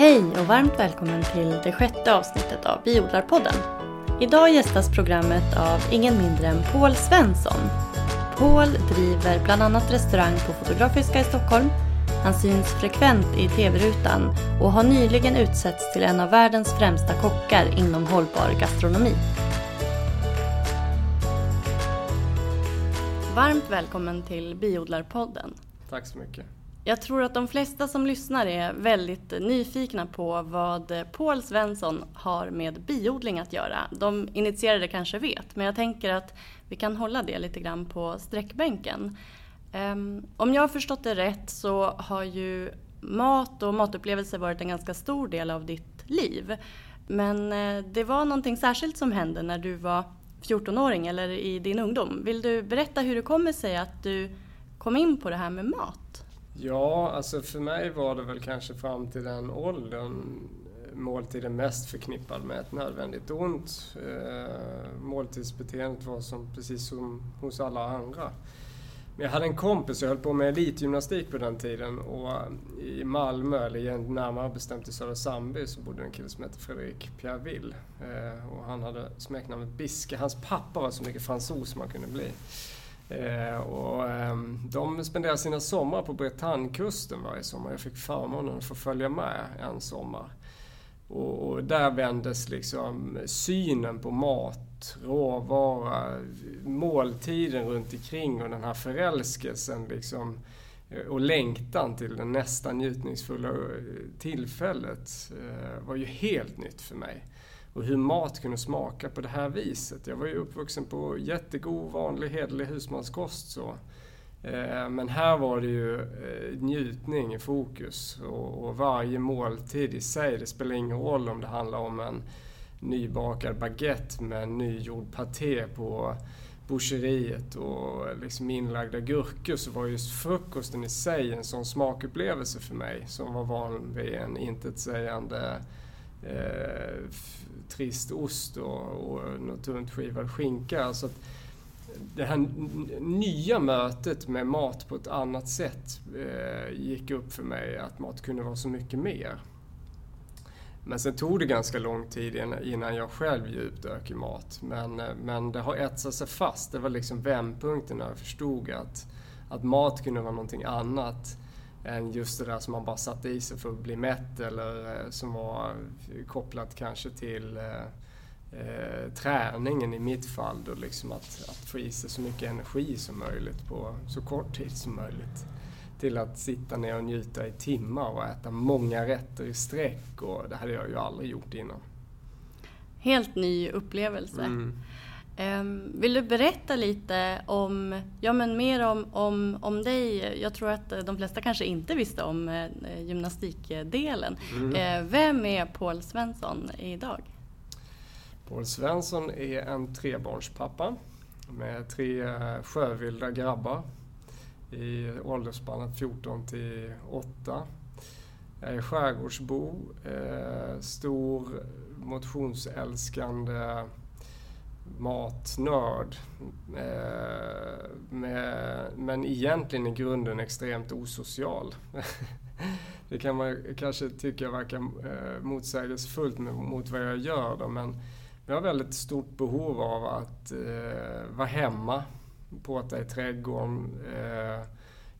Hej och varmt välkommen till det sjätte avsnittet av Biodlarpodden. Idag gästas programmet av ingen mindre än Paul Svensson. Paul driver bland annat restaurang på Fotografiska i Stockholm. Han syns frekvent i tv-rutan och har nyligen utsetts till en av världens främsta kockar inom hållbar gastronomi. Varmt välkommen till Biodlarpodden. Tack så mycket. Jag tror att de flesta som lyssnar är väldigt nyfikna på vad Paul Svensson har med biodling att göra. De initierade kanske vet, men jag tänker att vi kan hålla det lite grann på sträckbänken. Ehm, om jag har förstått det rätt så har ju mat och matupplevelser varit en ganska stor del av ditt liv. Men eh, det var någonting särskilt som hände när du var 14-åring eller i din ungdom. Vill du berätta hur det kommer sig att du kom in på det här med mat? Ja, alltså för mig var det väl kanske fram till den åldern eh, måltiden mest förknippad med ett nödvändigt ont. Eh, måltidsbeteendet var som, precis som hos alla andra. Men jag hade en kompis, jag höll på med elitgymnastik på den tiden och i Malmö, eller närmare bestämt i Södra Sandby, så bodde en kille som hette Fredrik Pierreville. Eh, och han hade smeknamnet Biske. Hans pappa var så mycket fransos man kunde bli. Eh, och, eh, de spenderade sina somrar på Bretagnekusten varje sommar. Jag fick förmånen att få följa med en sommar. Och, och, där vändes liksom synen på mat, råvara, måltiden runt omkring och den här förälskelsen liksom eh, och längtan till det nästan njutningsfulla eh, tillfället eh, var ju helt nytt för mig och hur mat kunde smaka på det här viset. Jag var ju uppvuxen på jättegod, vanlig, hederlig husmanskost. Så. Eh, men här var det ju eh, njutning i fokus och varje måltid i sig, det spelar ingen roll om det handlar om en nybakad baguette med nygjord paté på boucheriet och liksom inlagda gurkor så var just frukosten i sig en sån smakupplevelse för mig som var van vid en intetsägande eh, trist ost och, och något tunt skivad skinka. Så att det här nya mötet med mat på ett annat sätt eh, gick upp för mig att mat kunde vara så mycket mer. Men sen tog det ganska lång tid innan jag själv djupdök i mat. Men, eh, men det har etsat sig fast. Det var liksom vändpunkten när jag förstod att, att mat kunde vara någonting annat än just det där som man bara satte i sig för att bli mätt eller eh, som var kopplat kanske till eh, eh, träningen i mitt fall då liksom att, att få i sig så mycket energi som möjligt på så kort tid som möjligt. Till att sitta ner och njuta i timmar och äta många rätter i sträck och det hade jag ju aldrig gjort innan. Helt ny upplevelse. Mm. Ehm, vill du berätta lite om, ja men mer om, om, om dig? Jag tror att de flesta kanske inte visste om eh, gymnastikdelen. Mm. Ehm, vem är Paul Svensson idag? Paul Svensson är en trebarnspappa med tre sjövilda grabbar i åldersspannet 14 till 8. Jag är skärgårdsbo, eh, stor motionsälskande matnörd. Eh, med, men egentligen i grunden extremt osocial. det kan man kanske tycka verkar eh, motsägelsefullt mot vad jag gör då, men jag har väldigt stort behov av att eh, vara hemma, påta i trädgården, eh,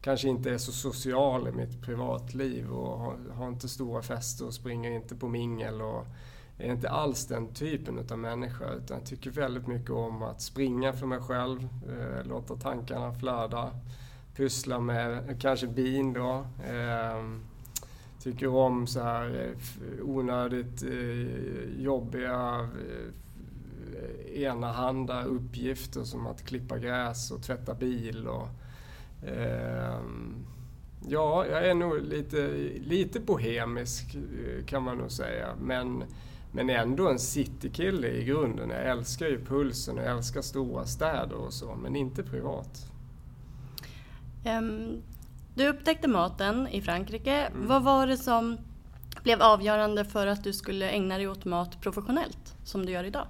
kanske inte är så social i mitt privatliv och har, har inte stora fester och springer inte på mingel och jag är inte alls den typen av människa utan jag tycker väldigt mycket om att springa för mig själv, eh, låta tankarna flöda, pyssla med kanske bin då. Eh, tycker om så här eh, onödigt eh, jobbiga eh, enahanda uppgifter som att klippa gräs och tvätta bil. Och, eh, ja, jag är nog lite, lite bohemisk eh, kan man nog säga. Men men ändå en citykille i grunden. Jag älskar ju pulsen och jag älskar stora städer och så, men inte privat. Um, du upptäckte maten i Frankrike. Mm. Vad var det som blev avgörande för att du skulle ägna dig åt mat professionellt, som du gör idag?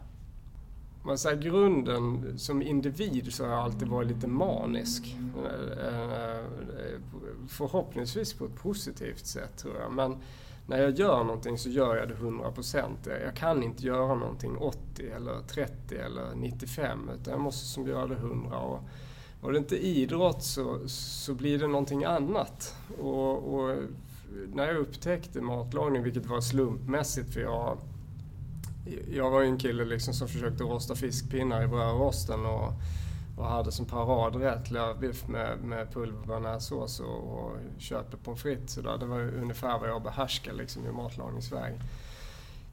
Man säger grunden, som individ så har jag alltid varit lite manisk. Eh, eh, förhoppningsvis på ett positivt sätt tror jag. Men när jag gör någonting så gör jag det 100%. Jag kan inte göra någonting 80 eller 30 eller 95 utan jag måste som göra det 100. Och, var det inte idrott så, så blir det någonting annat. Och, och när jag upptäckte matlagning, vilket var slumpmässigt för jag jag var ju en kille liksom som försökte rosta fiskpinnar i brödrosten och, och hade som paradrätt lövbiff med, med pulverbearnaisesås och, och köpte pommes frites. Så det var ungefär vad jag behärskade liksom i matlagningsväg.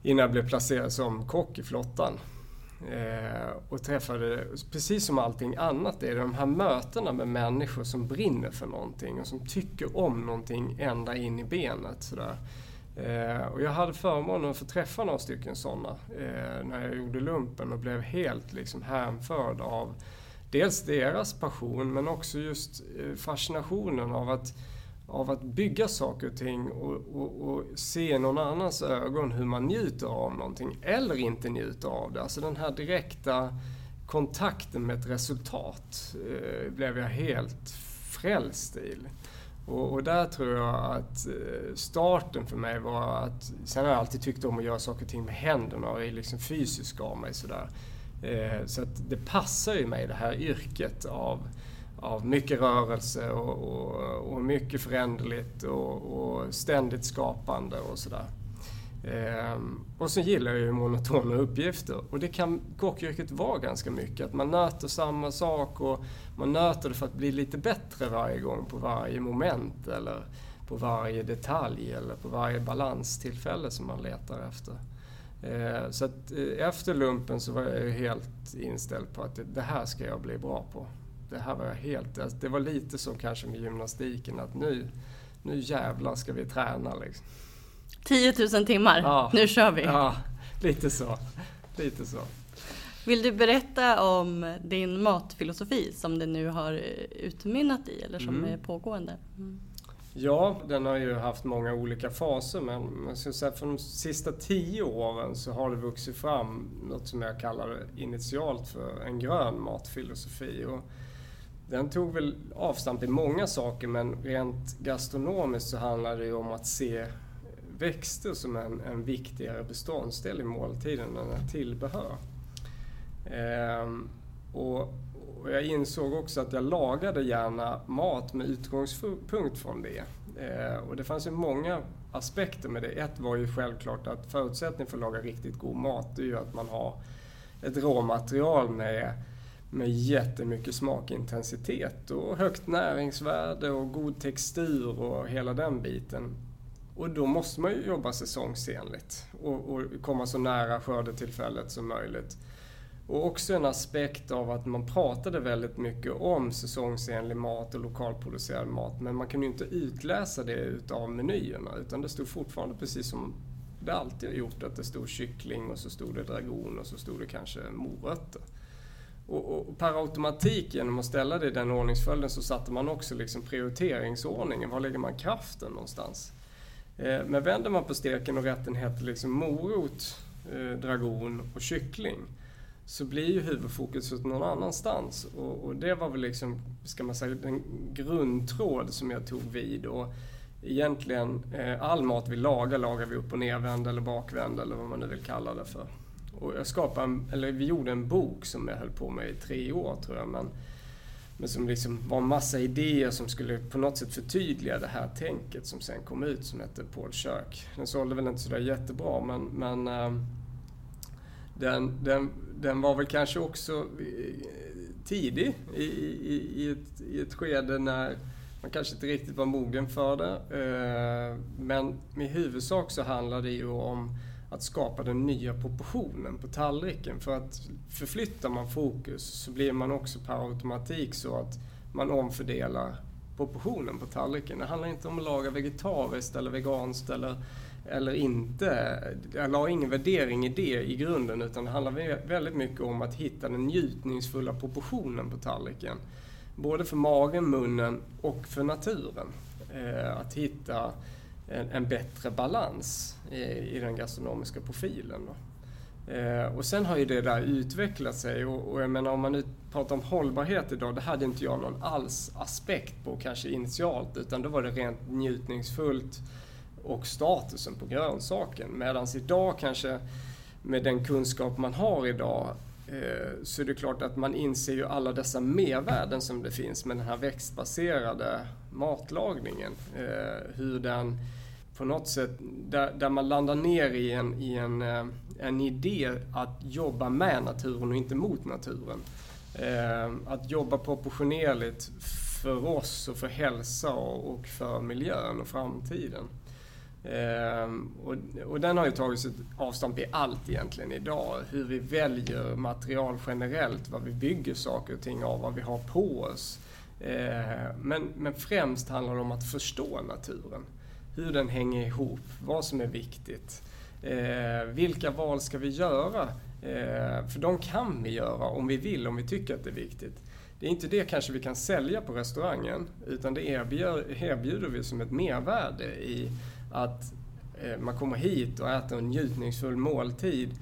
Innan jag blev placerad som kock i flottan. Eh, och träffade, precis som allting annat, är det de här mötena med människor som brinner för någonting och som tycker om någonting ända in i benet. Sådär. Eh, och jag hade förmånen att få träffa några stycken sådana eh, när jag gjorde lumpen och blev helt liksom hänförd av dels deras passion men också just eh, fascinationen av att, av att bygga saker och ting och, och, och se i någon annans ögon hur man njuter av någonting eller inte njuter av det. Alltså den här direkta kontakten med ett resultat eh, blev jag helt frälst i. Och, och, där tror jag att eh, starten för mig var att, sen har jag alltid tyckt om att göra saker och ting med händerna och är liksom fysisk av mig sådär. Eh, så att det passar ju mig det här yrket av, av mycket rörelse och, och, och mycket föränderligt och, och ständigt skapande och sådär. Ehm, och så gillar jag ju monotona uppgifter och det kan kockyrket vara ganska mycket. Att man nöter samma sak och man nöter det för att bli lite bättre varje gång på varje moment eller på varje detalj eller på varje balanstillfälle som man letar efter. Ehm, så att eh, efter lumpen så var jag helt inställd på att det här ska jag bli bra på. Det här var jag helt... Alltså det var lite som kanske med gymnastiken att nu, nu jävlar ska vi träna liksom. 10 000 timmar, ja. nu kör vi! Ja, lite så. Lite så. Vill du berätta om din matfilosofi som det nu har utmynnat i eller som mm. är pågående? Mm. Ja, den har ju haft många olika faser men jag skulle säga för de sista tio åren så har det vuxit fram något som jag kallar initialt för en grön matfilosofi. Och den tog väl avstamp i många saker men rent gastronomiskt så handlar det ju om att se växter som en, en viktigare beståndsdel i måltiden än tillbehör. Ehm, och, och, jag insåg också att jag lagade gärna mat med utgångspunkt från det. Eh, och det fanns ju många aspekter med det. Ett var ju självklart att förutsättningen för att laga riktigt god mat är ju att man har ett råmaterial med med jättemycket smakintensitet och högt näringsvärde och god textur och hela den biten. Och då måste man ju jobba säsongsenligt och, och komma så nära skördetillfället som möjligt. Och också en aspekt av att man pratade väldigt mycket om säsongsenlig mat och lokalproducerad mat men man kunde ju inte utläsa det utav menyerna utan det stod fortfarande precis som det alltid har gjort att det stod kyckling och så stod det dragon och så stod det kanske morötter. Och, och per automatik genom att ställa det i den ordningsföljden så satte man också liksom prioriteringsordningen. Var lägger man kraften någonstans? Eh, men vänder man på steken och rätten heter liksom morot, eh, dragon och kyckling så blir ju huvudfokuset någon annanstans. Och, och, det var väl liksom, ska man säga, den grundtråd som jag tog vid. Och egentligen, eh, all mat vi lagar, lagar vi upp och nervänd eller bakvänd eller vad man nu vill kalla det för. Och jag skapade, en, eller vi gjorde en bok som jag höll på med i tre år tror jag. Men men som liksom var en massa idéer som skulle på något sätt förtydliga det här tänket som sen kom ut som hette Paul Kök. Den sålde väl inte sådär jättebra men, men eh, den, den, den var väl kanske också eh, tidig i, i, i, ett, i ett skede när man kanske inte riktigt var mogen för det. Eh, men i huvudsak så handlar det ju om att skapa den nya proportionen på tallriken. För att förflyttar man fokus så blir man också per automatik så att man omfördelar proportionen på tallriken. Det handlar inte om att laga vegetariskt eller veganskt eller, eller inte. Jag la ingen värdering i det i grunden utan det handlar väldigt mycket om att hitta den njutningsfulla proportionen på tallriken. Både för magen, munnen och för naturen. Eh, att hitta en, bättre balans eh, i, den gastronomiska profilen. Eh, och sen har ju det där utvecklat sig och, och jag menar om man nu pratar om hållbarhet idag, det hade inte jag någon alls aspekt på kanske initialt utan då var det rent njutningsfullt och statusen på grönsaken. Medan idag kanske med den kunskap man har idag eh, så är det klart att man inser ju alla dessa mervärden som det finns med den här växtbaserade matlagningen. Eh, hur den på något sätt, där, där man landar ner i en, i en, eh, en idé att jobba med naturen och inte mot naturen. Att jobba proportionerligt för oss och för hälsa och för miljön och framtiden. Ehm, och, och, den har ju tagit sitt avstamp i allt egentligen idag. Hur vi väljer material generellt, vad vi bygger saker och ting av, vad vi har på oss. Ehm, men, men främst handlar det om att förstå naturen. Hur den hänger ihop, vad som är viktigt. Ehm, vilka val ska vi göra? För de kan vi göra om vi vill, om vi tycker att det är viktigt. Det är inte det kanske vi kan sälja på restaurangen, utan det erbjuder vi som ett mervärde i att eh, man kommer hit och äter en njutningsfull måltid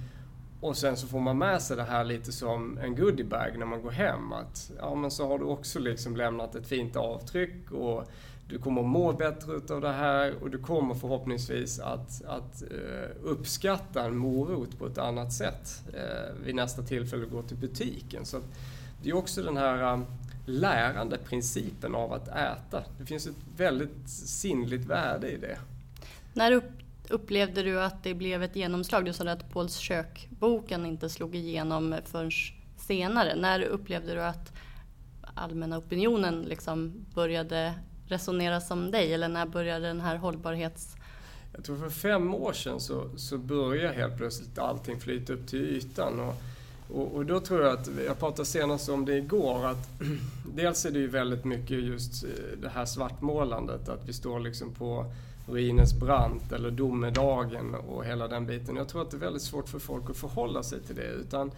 och sen så får man med sig det här lite som en goodiebag när man går hem. Att, ja, men så har du också liksom lämnat ett fint avtryck och du kommer må bättre utav det här och du kommer förhoppningsvis att, att uh, uppskatta en morot på ett annat sätt uh, vid nästa tillfälle du går till butiken. Så det är också den här um, lärande principen av att äta. Det finns ett väldigt sinnligt värde i det. När upplevde du att det blev ett genomslag? Du sa att Pauls kök-boken inte slog igenom förrän senare. När upplevde du att allmänna opinionen liksom började resonera som dig? Eller när började den här hållbarhets... Jag tror för fem år sedan så, så började helt plötsligt allting flyta upp till ytan. Och, och, och, då tror jag att, jag pratade senast om det igår, att dels är det ju väldigt mycket just eh, det här svartmålandet, att vi står liksom på ruinens brant eller domedagen och hela den biten. Jag tror att det är väldigt svårt för folk att förhålla sig till det. Utan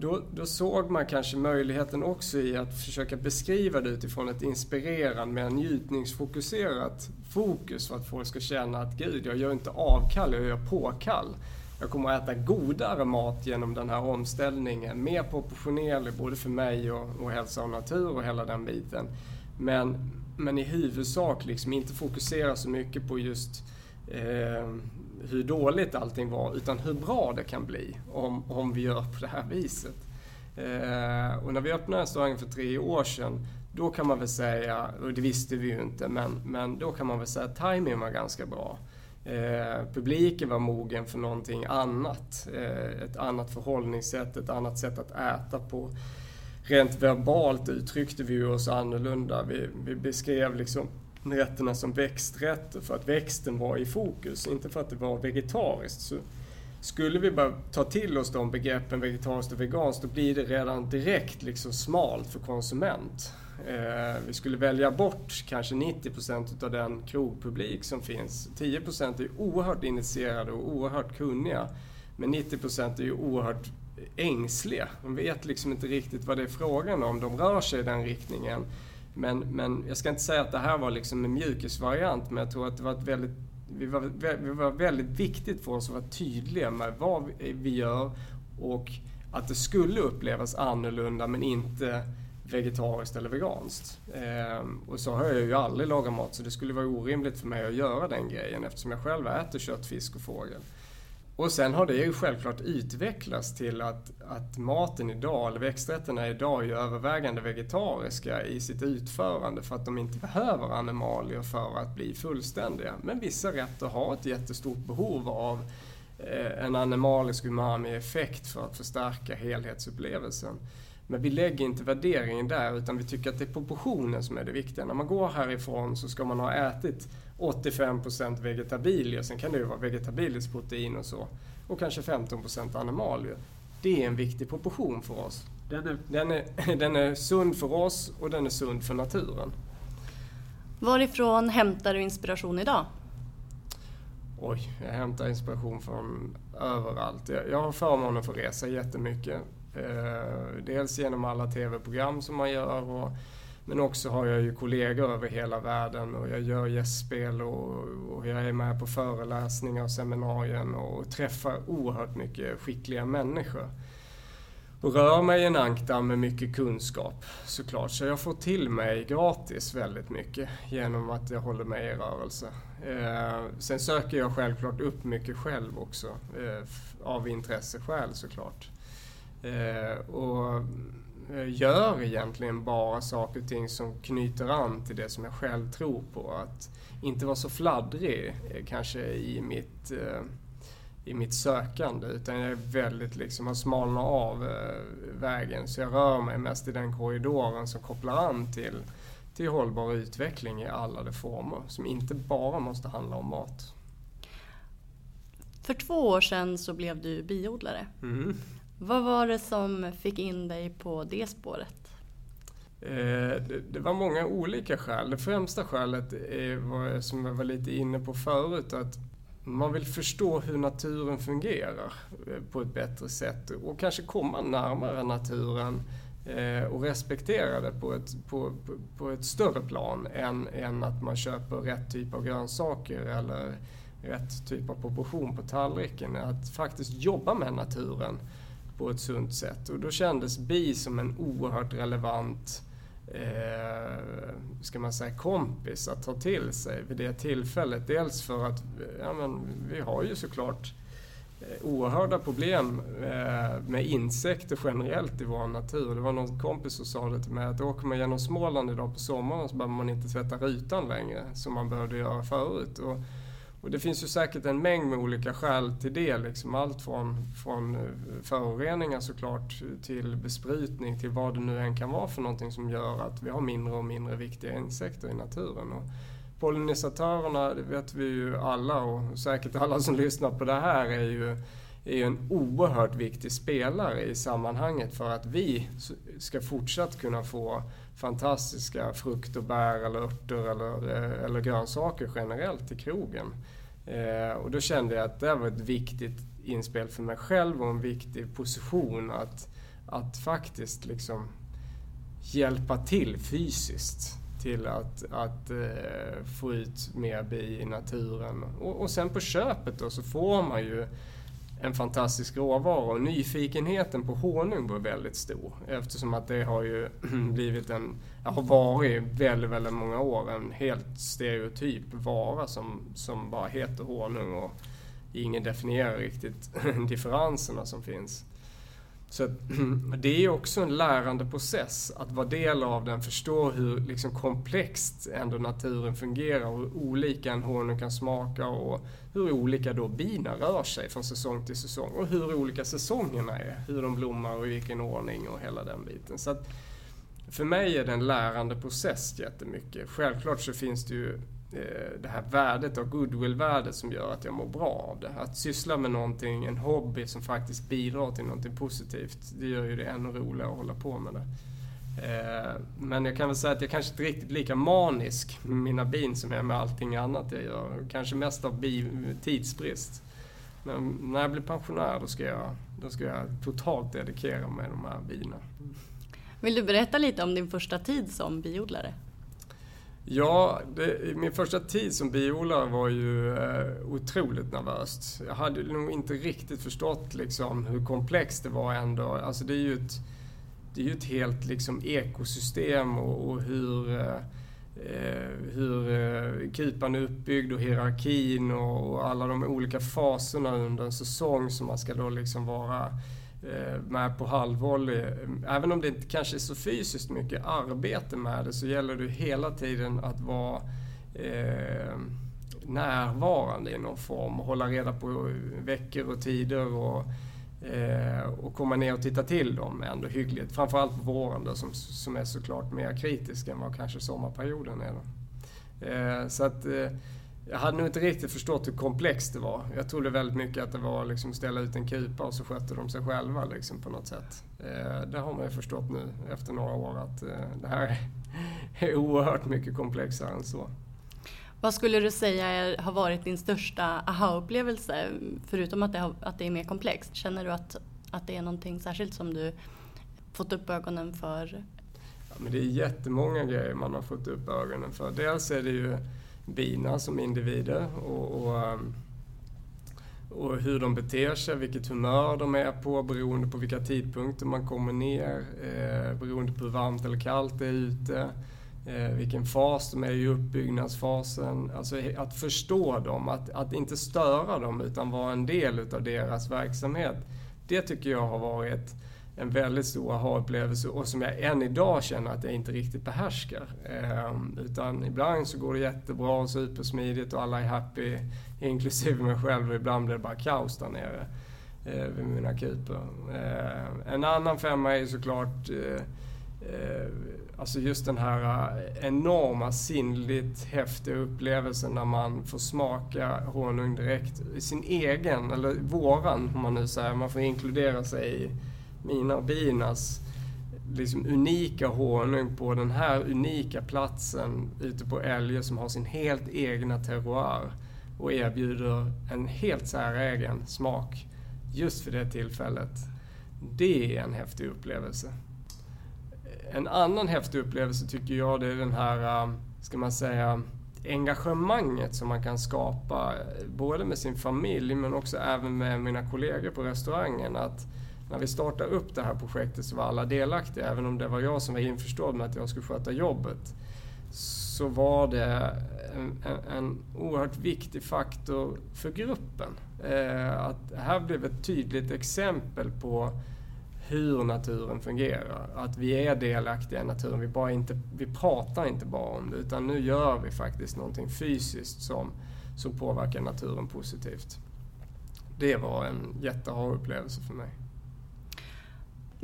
då, då såg man kanske möjligheten också i att försöka beskriva det utifrån ett inspirerande, mer njutningsfokuserat fokus för att folk ska känna att gud, jag gör inte avkall, jag gör påkall. Jag kommer att äta godare mat genom den här omställningen, mer proportionerlig både för mig och, och hälsa och natur och hela den biten. Men men i huvudsak liksom inte fokusera så mycket på just eh, hur dåligt allting var, utan hur bra det kan bli om, om vi gör på det här viset. Eh, och när vi öppnade restaurangen för tre år sedan, då kan man väl säga, och det visste vi ju inte, men, men då kan man väl säga att timingen var ganska bra. Eh, publiken var mogen för någonting annat. Eh, ett annat förhållningssätt, ett annat sätt att äta på rent verbalt uttryckte vi oss annorlunda. Vi, vi beskrev liksom rätterna som växträtter för att växten var i fokus, inte för att det var vegetariskt. Så skulle vi bara ta till oss de begreppen vegetariskt och veganskt, då blir det redan direkt liksom smalt för konsument. Eh, vi skulle välja bort kanske 90% av den krogpublik som finns. 10% är oerhört initierade och oerhört kunniga. Men 90% är ju oerhört ängsliga. De vet liksom inte riktigt vad det är frågan om. De rör sig i den riktningen. Men, men jag ska inte säga att det här var liksom en mjukisvariant, men jag tror att det var ett väldigt vi var, vi var väldigt viktigt för oss att vara tydliga med vad vi gör och att det skulle upplevas annorlunda men inte vegetariskt eller veganskt. Ehm, och så har jag ju aldrig lagat mat så det skulle vara orimligt för mig att göra den grejen eftersom jag själv äter kött, fisk och fågel. Och sen har det ju självklart utvecklats till att, att maten idag, eller växträtterna idag, är övervägande vegetariska i sitt utförande för att de inte behöver animalier för att bli fullständiga. Men vissa rätter har ett jättestort behov av eh, en animalisk umami-effekt för att förstärka helhetsupplevelsen. Men vi lägger inte värderingen där utan vi tycker att det är proportionen som är det viktiga. När man går härifrån så ska man ha ätit 85% vegetabilier, sen kan det ju vara vegetabiliskt protein och så. Och kanske 15% animalier. Det är en viktig proportion för oss. Den är, den, är, den är sund för oss och den är sund för naturen. Varifrån hämtar du inspiration idag? Oj, jag hämtar inspiration från överallt. Jag har förmånen att få resa jättemycket. Eh, dels genom alla tv-program som man gör och men också har jag ju kollegor över hela världen och jag gör gästspel och, och jag är med på föreläsningar och seminarier och träffar oerhört mycket skickliga människor. och rör mig i en ankdamm med mycket kunskap såklart. Så jag får till mig gratis väldigt mycket genom att jag håller mig i rörelse. Eh, sen söker jag självklart upp mycket själv också eh, av intresseskäl såklart. Eh, och gör egentligen bara saker och ting som knyter an till det som jag själv tror på. Att inte vara så fladdrig eh, kanske i mitt eh, i mitt sökande utan jag är väldigt liksom, har smalnat av eh, vägen så jag rör mig mest i den korridoren som kopplar an till, till hållbar utveckling i alla de former som inte bara måste handla om mat. För två år sedan så blev du biodlare. Mm. Vad var det som fick in dig på det spåret? Eh, det var många olika skäl. Det främsta skälet är, som jag var lite inne på förut, att man vill förstå hur naturen fungerar eh, på ett bättre sätt och kanske komma närmare naturen eh, och respektera det på ett, på, på ett större plan än, än att man köper rätt typ av grönsaker eller rätt typ av proportion på tallriken. Att faktiskt jobba med naturen på ett sunt sätt. Och då kändes bi som en oerhört relevant eh, ska man säga, kompis att ta till sig vid det tillfället. Dels för att ja, men, vi har ju såklart eh, oerhörda problem eh, med insekter generellt i vår natur. Det var någon kompis som sa det till mig att åker man genom Småland idag på sommaren så behöver man inte tvätta rutan längre som man behövde göra förut. Och och det finns ju säkert en mängd med olika skäl till det. Liksom allt från, från eh, föroreningar såklart till besprutning till vad det nu än kan vara för någonting som gör att vi har mindre och mindre viktiga insekter i naturen. Och pollinisatörerna, det vet vi ju alla och säkert alla som lyssnar på det här är ju är en oerhört viktig spelare i sammanhanget för att vi ska fortsatt kunna få fantastiska frukt och bär eller örter eller, eh, eller grönsaker generellt i krogen. Eh, och då kände jag att det var ett viktigt inspel för mig själv och en viktig position att, att faktiskt liksom hjälpa till fysiskt till att, att eh, få ut mer bi i naturen. Och, och sen på köpet då så får man ju en fantastisk råvara och nyfikenheten på honung var väldigt stor eftersom att det har ju blivit en, har varit väldigt, väldigt många år en helt stereotyp vara som, som bara heter honung och ingen definierar riktigt differenserna som finns. Så det är också en lärande process att vara del av den, förstå hur liksom komplext ändå naturen fungerar och hur olika en honung kan smaka och hur olika då bina rör sig från säsong till säsong och hur olika säsongerna är, hur de blommar och i vilken ordning och hela den biten. Så att för mig är det en lärande process jättemycket. Självklart så finns det ju Eh, det här värdet och goodwill-värdet som gör att jag mår bra av det. Att syssla med någonting, en hobby som faktiskt bidrar till någonting positivt, det gör ju det ännu roligare att hålla på med det. Eh, men jag kan väl säga att jag kanske inte riktigt lika manisk med mina bin som jag är med allting annat jag gör. Kanske mest av tidsbrist. Men när jag blir pensionär då ska jag, då ska jag totalt dedikera mig de här bina. Vill du berätta lite om din första tid som biodlare? Ja, det, min första tid som biodlare var ju eh, otroligt nervöst. Jag hade nog inte riktigt förstått liksom, hur komplext det var ändå. Alltså det är ju ett, det är ju ett helt liksom, ekosystem och, och hur, eh, eh hur eh, kupan är uppbyggd och hierarkin och, och, alla de olika faserna under en säsong som man ska då liksom vara Eh, Eh, med på halvvolley. Eh, även om det inte kanske är så fysiskt mycket arbete med det så gäller det hela tiden att vara eh, närvarande i någon form och hålla reda på veckor och tider och, eh, och komma ner och titta till dem ändå hyggligt. Framförallt på våren då, som, som är såklart mer kritisk än vad kanske sommarperioden är. Då. Eh, så att eh, jag hade nog inte riktigt förstått hur komplext det var. Jag trodde väldigt mycket att det var liksom ställa ut en kupa och så skötte de sig själva liksom på något sätt. Eh, det har man ju förstått nu efter några år att eh, det här är oerhört mycket komplexare än så. Vad skulle du säga har varit din största aha-upplevelse? Förutom att det, har, att det är mer komplext. Känner du att, att det är någonting särskilt som du fått upp ögonen för? Ja, men det är jättemånga grejer man har fått upp ögonen för. Dels är det ju bina som individer och, och, ehm, och hur de beter sig, vilket humör de är på beroende på vilka tidpunkter man kommer ner, eh, beroende på hur varmt eller kallt det är ute, eh, vilken fas de är i uppbyggnadsfasen. Alltså att förstå dem, att, att inte störa dem utan vara en del utav deras verksamhet. Det tycker jag har varit en väldigt stor aha-upplevelse och som jag än idag känner att jag inte riktigt behärskar. Eh, utan ibland så går det jättebra och supersmidigt och alla är happy, inklusive mig själv och ibland blir det bara kaos där nere eh, vid mina kuper. Eh, en annan femma är såklart eh, eh, Alltså just den här eh, enorma sinnligt häftiga upplevelsen när man får smaka honung direkt i sin egen, eller våran om man nu säger, man får inkludera sig i mina och binas liksom unika honung på den här unika platsen ute på Älge som har sin helt egna terroir och erbjuder en helt säregen smak just för det tillfället. Det är en häftig upplevelse. En annan häftig upplevelse tycker jag det är den här, um, ska man säga, engagemanget som man kan skapa eh, både med sin familj men också även med mina kollegor på restaurangen. Att när vi startade upp det här projektet så var alla delaktiga, även om det var jag som var införstådd med att jag skulle sköta jobbet. Så var det en, en, en oerhört viktig faktor för gruppen. Eh, att här blev ett tydligt exempel på hur naturen fungerar. Att vi är delaktiga i naturen. Vi, bara inte, vi pratar inte bara om det, utan nu gör vi faktiskt någonting fysiskt som, som påverkar naturen positivt. Det var en jättehar upplevelse för mig.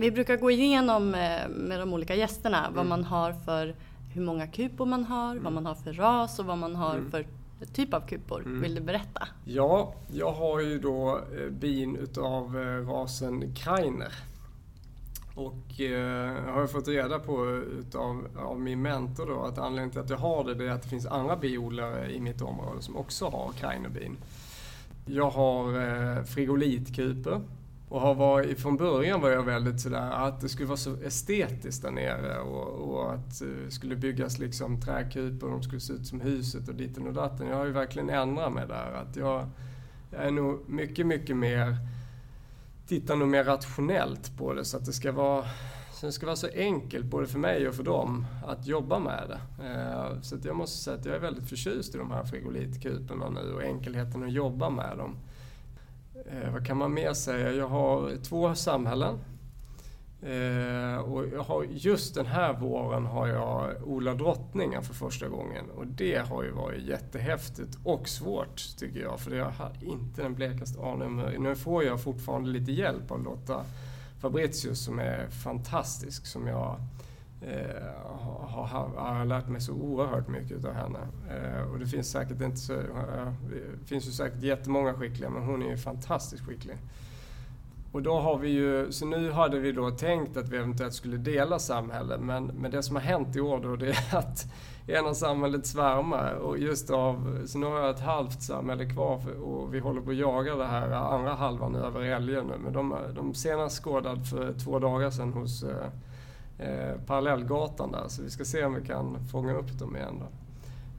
Vi brukar gå igenom eh, med de olika gästerna mm. vad man har för, hur många kupor man har, mm. vad man har för ras och vad man har mm. för typ av kupor. Mm. Vill du berätta? Ja, jag har ju då eh, bin utav eh, rasen Kreiner. Och eh, har jag fått reda på utav, av min mentor då att anledningen till att jag har det, det är att det finns andra biodlare i mitt område som också har Kreinerbin. Jag har eh, frigolitkupor och har varit, från början var jag väldigt sådär att det skulle vara så estetiskt där nere och, och att det skulle byggas liksom träkupor och de skulle se ut som huset och ditten och datten. Jag har ju verkligen ändrat mig där. Att jag, jag är nog mycket, mycket mer, tittar nog mer rationellt på det så att det ska vara så det ska vara så enkelt både för mig och för dem att jobba med det. Eh, så jag måste säga att jag är väldigt förtjust i de här frigolitkuporna nu och enkelheten att jobba med dem. Eh, vad kan man mer säga? Jag har två samhällen. Eh, och jag har, just den här våren har jag odlat drottningar för första gången. Och det har ju varit jättehäftigt och svårt tycker jag. För jag har inte den blekaste aning Nu får jag fortfarande lite hjälp av Lotta Fabricius som är fantastisk. Som jag eh, har, har, lärt mig så oerhört mycket av henne. Eh, och det finns säkert inte så, eh, det finns ju säkert jättemånga skickliga men hon är ju fantastiskt skicklig. Och då har vi ju, så nu hade vi då tänkt att vi eventuellt skulle dela samhälle men, men det som har hänt i år då det är att ena samhället svärmar och just av, så nu har jag ett halvt samhälle kvar och vi håller på att jaga det här andra halvan över älgen nu. Men de, de senast skådad för två dagar sedan hos eh, eh, parallellgatan där. Så vi ska se om vi kan fånga upp dem igen då.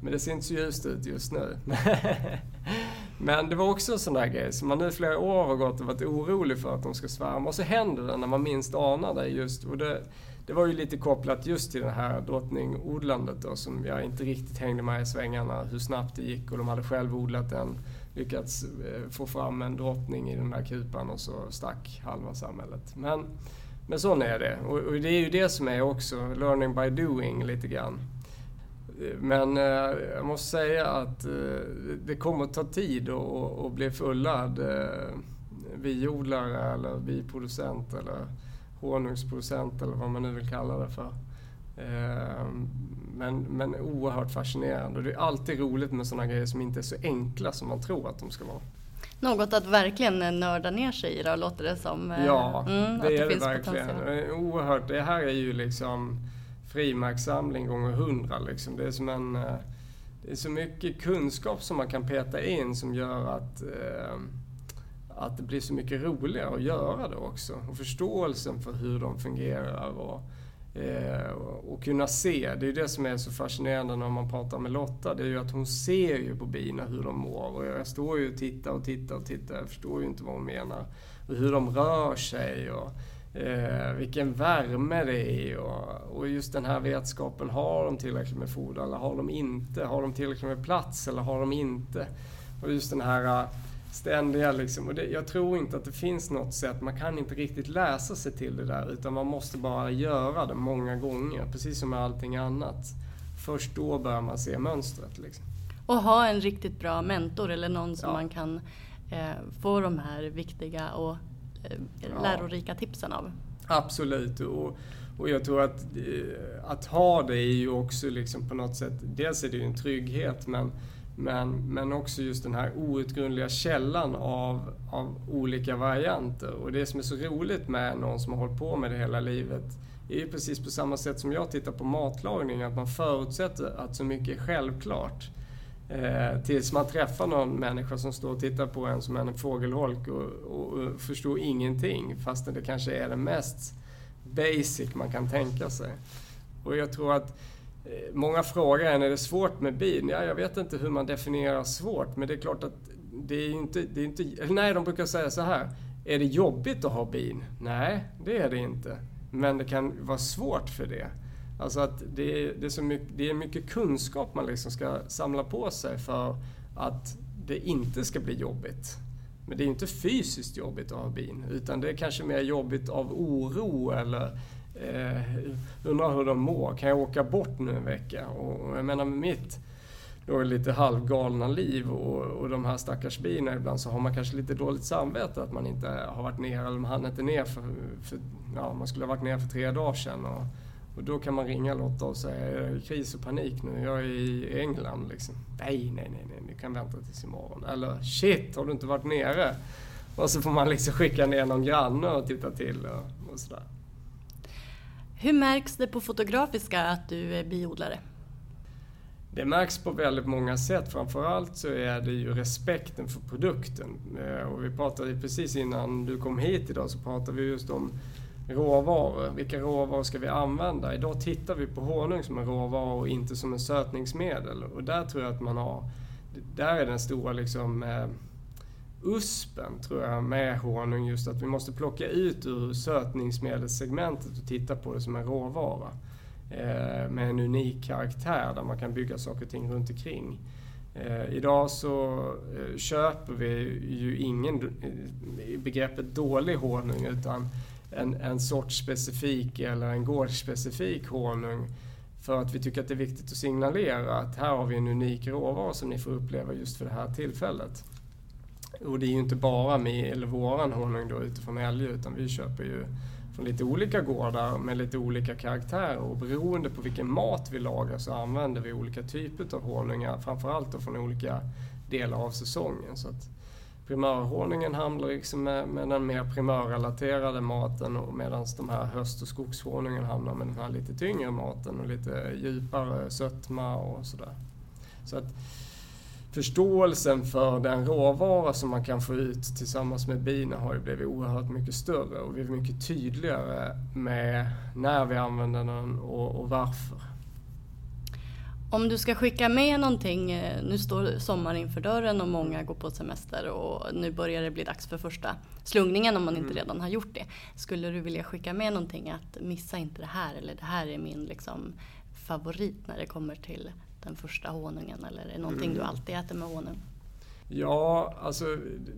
Men det ser inte så ljust ut just nu. Men det var också en sån där grej som man nu flera år har gått och varit orolig för att de ska svärma. Och så händer det när man minst anar det just. Och det, det var ju lite kopplat just till det här drottningodlandet då som jag inte riktigt hängde med i svängarna hur snabbt det gick och de hade själv odlat en, lyckats eh, få fram en drottning i den här kupan och så stack halva samhället. Men men sån är det. Och, och, det är ju det som är också learning by doing lite grann. Men eh, jag måste säga att eh, det kommer att ta tid att bli fullad eh, biodlare eller biproducent eller honungsproducent eller vad man nu vill kalla det för. Eh, men, men oerhört fascinerande. Och det är alltid roligt med sådana grejer som inte är så enkla som man tror att de ska vara. Något att verkligen nörda ner sig i då, låter det som. Eh, ja, mm, det, det är det verkligen. Potential. Oerhört. Det här är ju liksom frimärkssamling gånger hundra. Liksom. Det är som en... Eh, det är så mycket kunskap som man kan peta in som gör att, eh, att det blir så mycket roligare att göra det också. Och förståelsen för hur de fungerar och Eh, och kunna se, det är ju det som är så fascinerande när man pratar med Lotta, det är ju att hon ser ju på bina hur de mår. Och jag står ju och tittar och tittar och tittar, jag förstår ju inte vad hon menar. Och hur de rör sig och eh, vilken värme det är. Och, och just den här vetskapen, har de tillräckligt med foder eller har de inte? Har de tillräckligt med plats eller har de inte? Och just den här ständiga liksom. Och det, jag tror inte att det finns något sätt, man kan inte riktigt läsa sig till det där utan man måste bara göra det många gånger, precis som med allting annat. Först då börjar man se mönstret. Liksom. Och ha en riktigt bra mentor eller någon som ja. man kan eh, få de här viktiga och eh, lärorika tipsen av. Absolut. Och, och jag tror att, eh, att ha det är ju också liksom på något sätt, dels är det ju en trygghet men men, men också just den här outgrundliga källan av, av olika varianter. Och det som är så roligt med någon som har hållit på med det hela livet är ju precis på samma sätt som jag tittar på matlagning, att man förutsätter att så mycket är självklart. Eh, tills man träffar någon människa som står och tittar på en som en fågelholk och, och, och förstår ingenting, fastän det kanske är det mest basic man kan tänka sig. Och jag tror att Eh, Eh, många frågar en, är det svårt med bin? Ja, jag vet inte hur man definierar svårt, men det är klart att det är inte... Det är inte nej, de brukar säga så här. Är det jobbigt att ha bin? Nej, det är det inte. Men det kan vara svårt för det. Alltså att det är, det är, så mycket, det är mycket kunskap man liksom ska samla på sig för att det inte ska bli jobbigt. Men det är inte fysiskt jobbigt att ha bin, utan det är kanske mer jobbigt av oro eller Eh, undrar hur de mår. Kan jag åka bort nu en vecka? Och, jag menar med mitt då lite halvgalna liv och, och de här stackars bina ibland så har man kanske lite dåligt samvete att man inte har varit ner eller man hann inte ner för, för ja, man skulle ha varit ner för tre dagar sedan. Och, och då kan man ringa Lotta och säga, är det kris och panik nu? Jag är i England liksom. Nej, nej, nej, nej, ni kan vänta tills imorgon. Eller shit, har du inte varit nere? Och så får man liksom skicka ner någon granne och titta till och, och sådär. Hur märks det på Fotografiska att du är biodlare? Det märks på väldigt många sätt. Framförallt så är det ju respekten för produkten. Eh, och vi pratade precis innan du kom hit idag så pratade vi just om råvaror. Vilka råvaror ska vi använda? Idag tittar vi på honung som en råvara och inte som en sötningsmedel. Och där tror jag att man har... Där är den stora liksom eh, USPen tror jag med honung just att vi måste plocka ut ur sötningsmedelssegmentet och titta på det som en råvara. Eh, med en unik karaktär där man kan bygga saker och ting runt omkring. Eh, idag så eh, köper vi ju ingen eh, i begreppet dålig honung utan en, en sorts specifik eller en gårdsspecifik honung för att vi tycker att det är viktigt att signalera att här har vi en unik råvara som ni får uppleva just för det här tillfället. Och det är ju inte bara med, eller våran honung då utifrån Älge utan vi köper ju från lite olika gårdar med lite olika karaktärer och beroende på vilken mat vi lagar så använder vi olika typer av honungar, framförallt då från olika delar av säsongen. Så att primörhonungen handlar liksom med, med den mer primörrelaterade maten medan de här höst och skogshonungen handlar med den här lite tyngre maten och lite djupare sötma och sådär. Så att förståelsen för den råvara som man kan få ut tillsammans med bina har ju blivit oerhört mycket större och vi är mycket tydligare med när vi använder den och, och varför. Om du ska skicka med någonting, eh, nu står sommaren inför dörren och många går på semester och nu börjar det bli dags för första slungningen om man inte mm. redan har gjort det. Skulle du vilja skicka med någonting att missa inte det här eller det här är min liksom favorit när det kommer till den första honungen eller är det någonting mm. du alltid äter med honung? Ja, alltså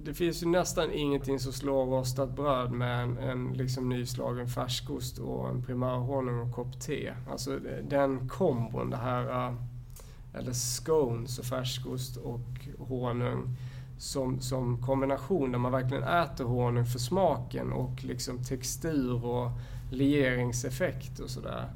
det finns ju nästan ingenting som slår rostat bröd med en, en liksom nyslagen färskost och en primärhonung och kopp te. Alltså den kombon, det här, äh, eller scones och färskost och honung som, som kombination där man verkligen äter honung för smaken och liksom textur och legeringseffekt och sådär.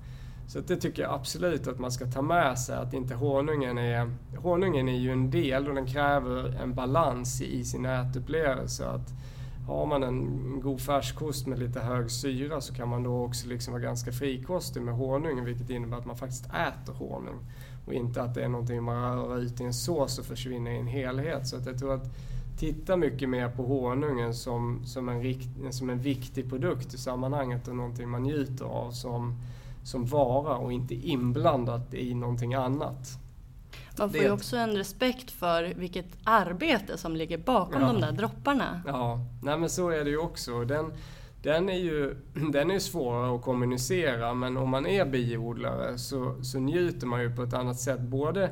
Så det tycker jag absolut att man ska ta med sig, att inte honungen är... Honungen är ju en del och den kräver en balans i sin ätupplevelse. Att har man en god färskost med lite hög syra så kan man då också liksom vara ganska frikostig med honungen vilket innebär att man faktiskt äter honung. Och inte att det är någonting man rör ut i en sås och försvinner i en helhet. Så att jag tror att titta mycket mer på honungen som, som, en, rikt, som en viktig produkt i sammanhanget och någonting man njuter av som som vara och inte inblandat i någonting annat. Man får ju också en respekt för vilket arbete som ligger bakom ja. de där dropparna. Ja, nej men så är det ju också. Den, den är ju den är svårare att kommunicera men om man är biodlare så, så njuter man ju på ett annat sätt. Både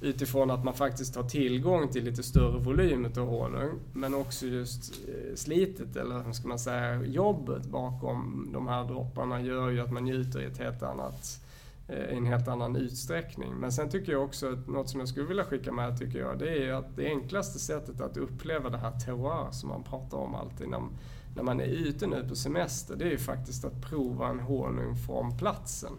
utifrån att man faktiskt har tillgång till lite större volym av honung men också just eh, slitet eller hur ska man säga, jobbet bakom de här dropparna gör ju att man njuter i ett helt annat eh, i en helt annan utsträckning. Men sen tycker jag också att något som jag skulle vilja skicka med tycker jag, det är att det enklaste sättet att uppleva det här terroir som man pratar om alltid när, när man är ute nu på semester, det är ju faktiskt att prova en honung från platsen.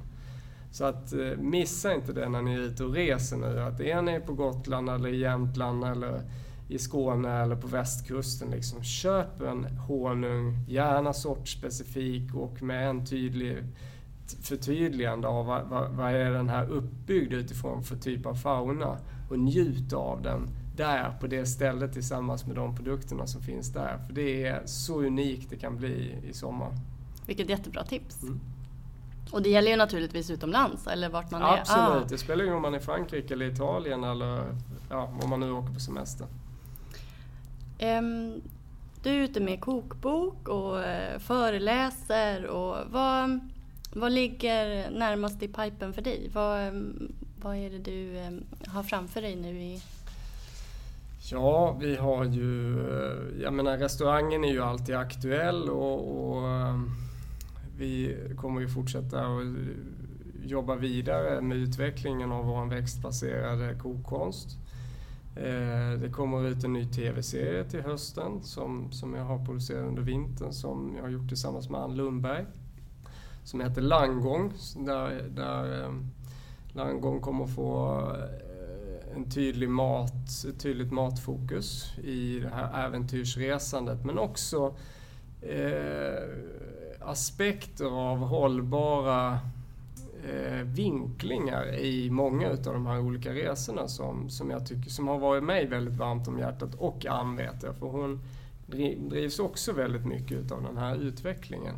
Så att eh, missa inte det när ni är ute och reser nu, att är ni på Gotland eller i Jämtland eller i Skåne eller på västkusten. Liksom. Köp en honung, gärna sortspecifik och med en tydlig förtydligande av vad, vad, vad, är den här uppbyggd utifrån för typ av fauna och njut av den där på det stället tillsammans med de produkterna som finns där. För det är så unikt det kan bli i sommar. Vilket jättebra tips. Mm. Och det gäller ju naturligtvis utomlands eller vart man Absolut. är. Absolut, ah. det spelar ingen om man är i Frankrike eller Italien eller ja, om man nu åker på semester. Um, du är ute med kokbok och uh, föreläser och vad vad ligger närmast i pipen för dig? Vad, vad är det du har framför dig nu i Ja, vi har ju... Jag menar restaurangen är ju alltid aktuell och, och vi kommer ju fortsätta att jobba vidare med utvecklingen av vår växtbaserade kokkonst. Eh, det kommer ut en ny tv-serie till hösten som, som jag har producerat under vintern som jag har gjort tillsammans med Ann Lundberg som heter Langgång. Där, där eh, Langgång kommer få eh, en tydlig mat, ett tydligt matfokus i det här äventyrsresandet men också eh, aspekter av hållbara eh, vinklingar i många av de här olika resorna som, som jag tycker som har varit mig väldigt varmt om hjärtat och Ann vet jag, för hon drivs också väldigt mycket av den här utvecklingen.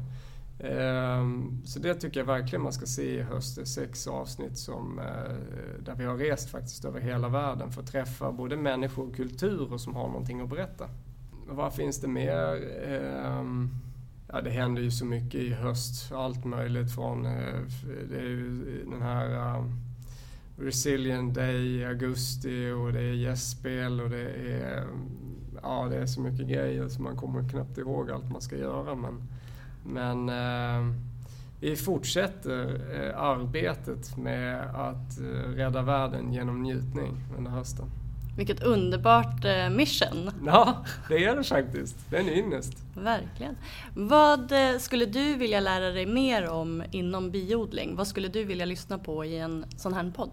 Ehm, så det tycker jag verkligen man ska se i höst. Det är sex avsnitt som, eh, där vi har rest faktiskt över hela världen för att träffa både människor och kulturer som har någonting att berätta. Vad finns det mer? Ehm, Ja, det händer ju så mycket i höst. Allt möjligt från eh, det är ju den här eh, Resilient Day i augusti och det är gästspel och det är, ja, det är så mycket grejer så man kommer knappt ihåg allt man ska göra. Men, men eh, vi fortsätter arbetet med att rädda världen genom njutning under hösten. Vilket underbart eh, mission! Ja, det är det faktiskt. Det är en ynnest. Verkligen. Vad eh, skulle du vilja lära dig mer om inom biodling? Vad skulle du vilja lyssna på i en sån här podd?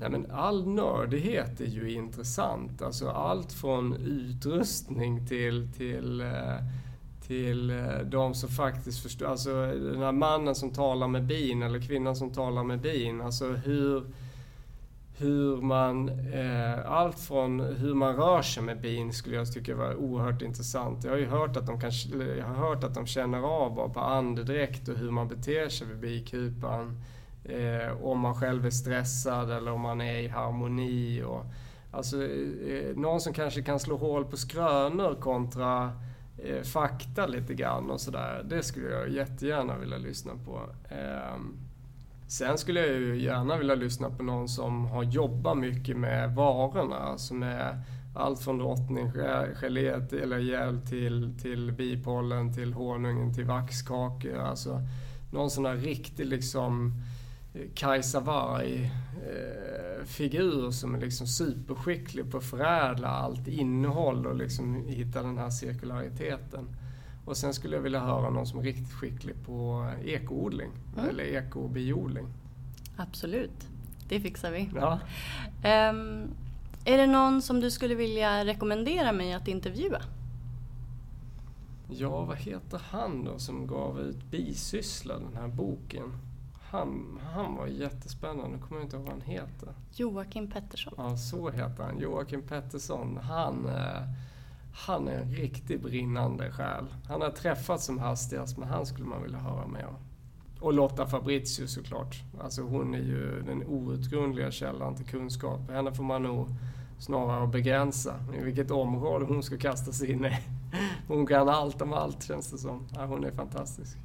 Nej, men all nördighet är ju intressant. Alltså allt från utrustning till, till eh, till de som faktiskt förstår, alltså den här mannen som talar med bin eller kvinnan som talar med bin. Alltså hur, hur man, eh, allt från hur man rör sig med bin skulle jag tycka var oerhört intressant. Jag har ju hört att de, kan, jag har hört att de känner av bara på andedräkt och hur man beter sig vid bikupan. Eh, om man själv är stressad eller om man är i harmoni. Och, alltså, eh, någon som kanske kan slå hål på skrönor kontra eh, fakta lite grann och sådär. Det skulle jag jättegärna vilja lyssna på. Ehm, Sen skulle jag ju gärna vilja lyssna på någon som har jobbat mycket med varorna, som är allt från drottninggelé eller gel till, till bipollen, till honungen, till vaxkakor. Alltså någon sån där riktig liksom eh, Kajsa Warg-figur eh, som är liksom superskicklig på att förädla allt innehåll och liksom hitta den här cirkulariteten. Och sen skulle jag vilja höra någon som är riktigt skicklig på ekoodling mm. eller ekobiodling. Absolut, det fixar vi. Ja. Um, är det någon som du skulle vilja rekommendera mig att intervjua? Ja, vad heter han då som gav ut Bisyssla, den här boken? Han, han var jättespännande, nu kommer jag inte ihåg vad han heter. Joakim Pettersson. Ja, så heter han. Joakim Pettersson. Han, eh, han är en riktigt brinnande själ. Han har träffats som hastigast, men han skulle man vilja höra mer om. och Lotta Fabrizio såklart. Alltså hon är ju den outgrundliga källan till kunskap. Henne får man nog snarare begränsa i vilket område hon ska kasta sig in i. Hon kan allt om allt känns det som. Ja, hon är fantastisk.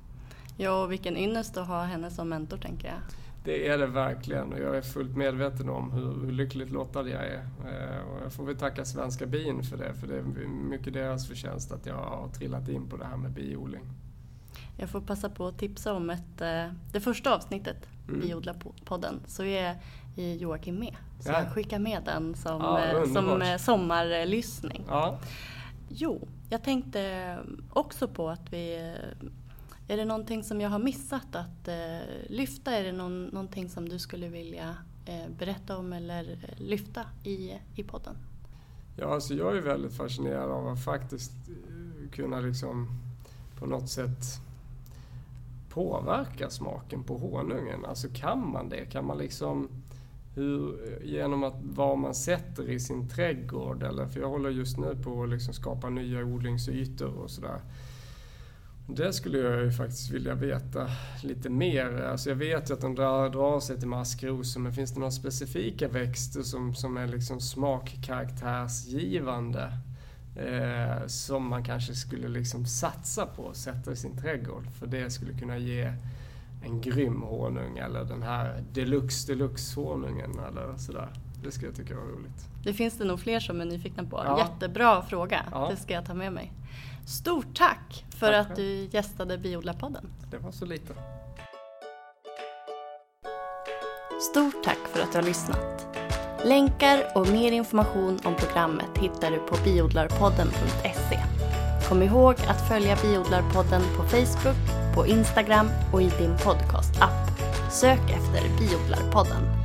Ja, och vilken ynnest att ha henne som mentor tänker jag. Det är det verkligen och jag är fullt medveten om hur, hur lyckligt lottad jag är. Eh, och jag får väl tacka Svenska bin för det, för det är mycket deras förtjänst att jag har trillat in på det här med biodling. Jag får passa på att tipsa om ett, eh, det första avsnittet, mm. Biodlarpodden, så är Joakim med. Så ja. jag skickar med den som, ja, eh, som sommarlyssning. Ja. Jo, jag tänkte också på att vi är det någonting som jag har missat att eh, lyfta? Är det någon, någonting som du skulle vilja eh, berätta om eller eh, lyfta i, i podden? Ja, alltså jag är väldigt fascinerad av att faktiskt eh, kunna liksom på något sätt påverka smaken på honungen. Alltså kan man det? Kan man liksom hur, eh, genom att vad man sätter i sin trädgård eller för jag håller just nu på att liksom skapa nya odlingsytor och sådär. Det skulle jag ju faktiskt vilja veta lite mer. Alltså jag vet ju att de drar, drar sig till maskrosor, men finns det några specifika växter som, som är liksom smakkaraktärsgivande? Eh, som man kanske skulle liksom satsa på att sätta i sin trädgård. För det skulle kunna ge en grym honung eller den här deluxe deluxe honungen eller sådär. Det skulle jag tycka var roligt. Det finns det nog fler som är nyfikna på. Ja. Jättebra fråga. Ja. Det ska jag ta med mig. Stort tack för tack. att du gästade Biodlarpodden. Det var så lite. Stort tack för att du har lyssnat. Länkar och mer information om programmet hittar du på biodlarpodden.se. Kom ihåg att följa Biodlarpodden på Facebook, på Instagram och i din podcast-app. Sök efter Biodlarpodden.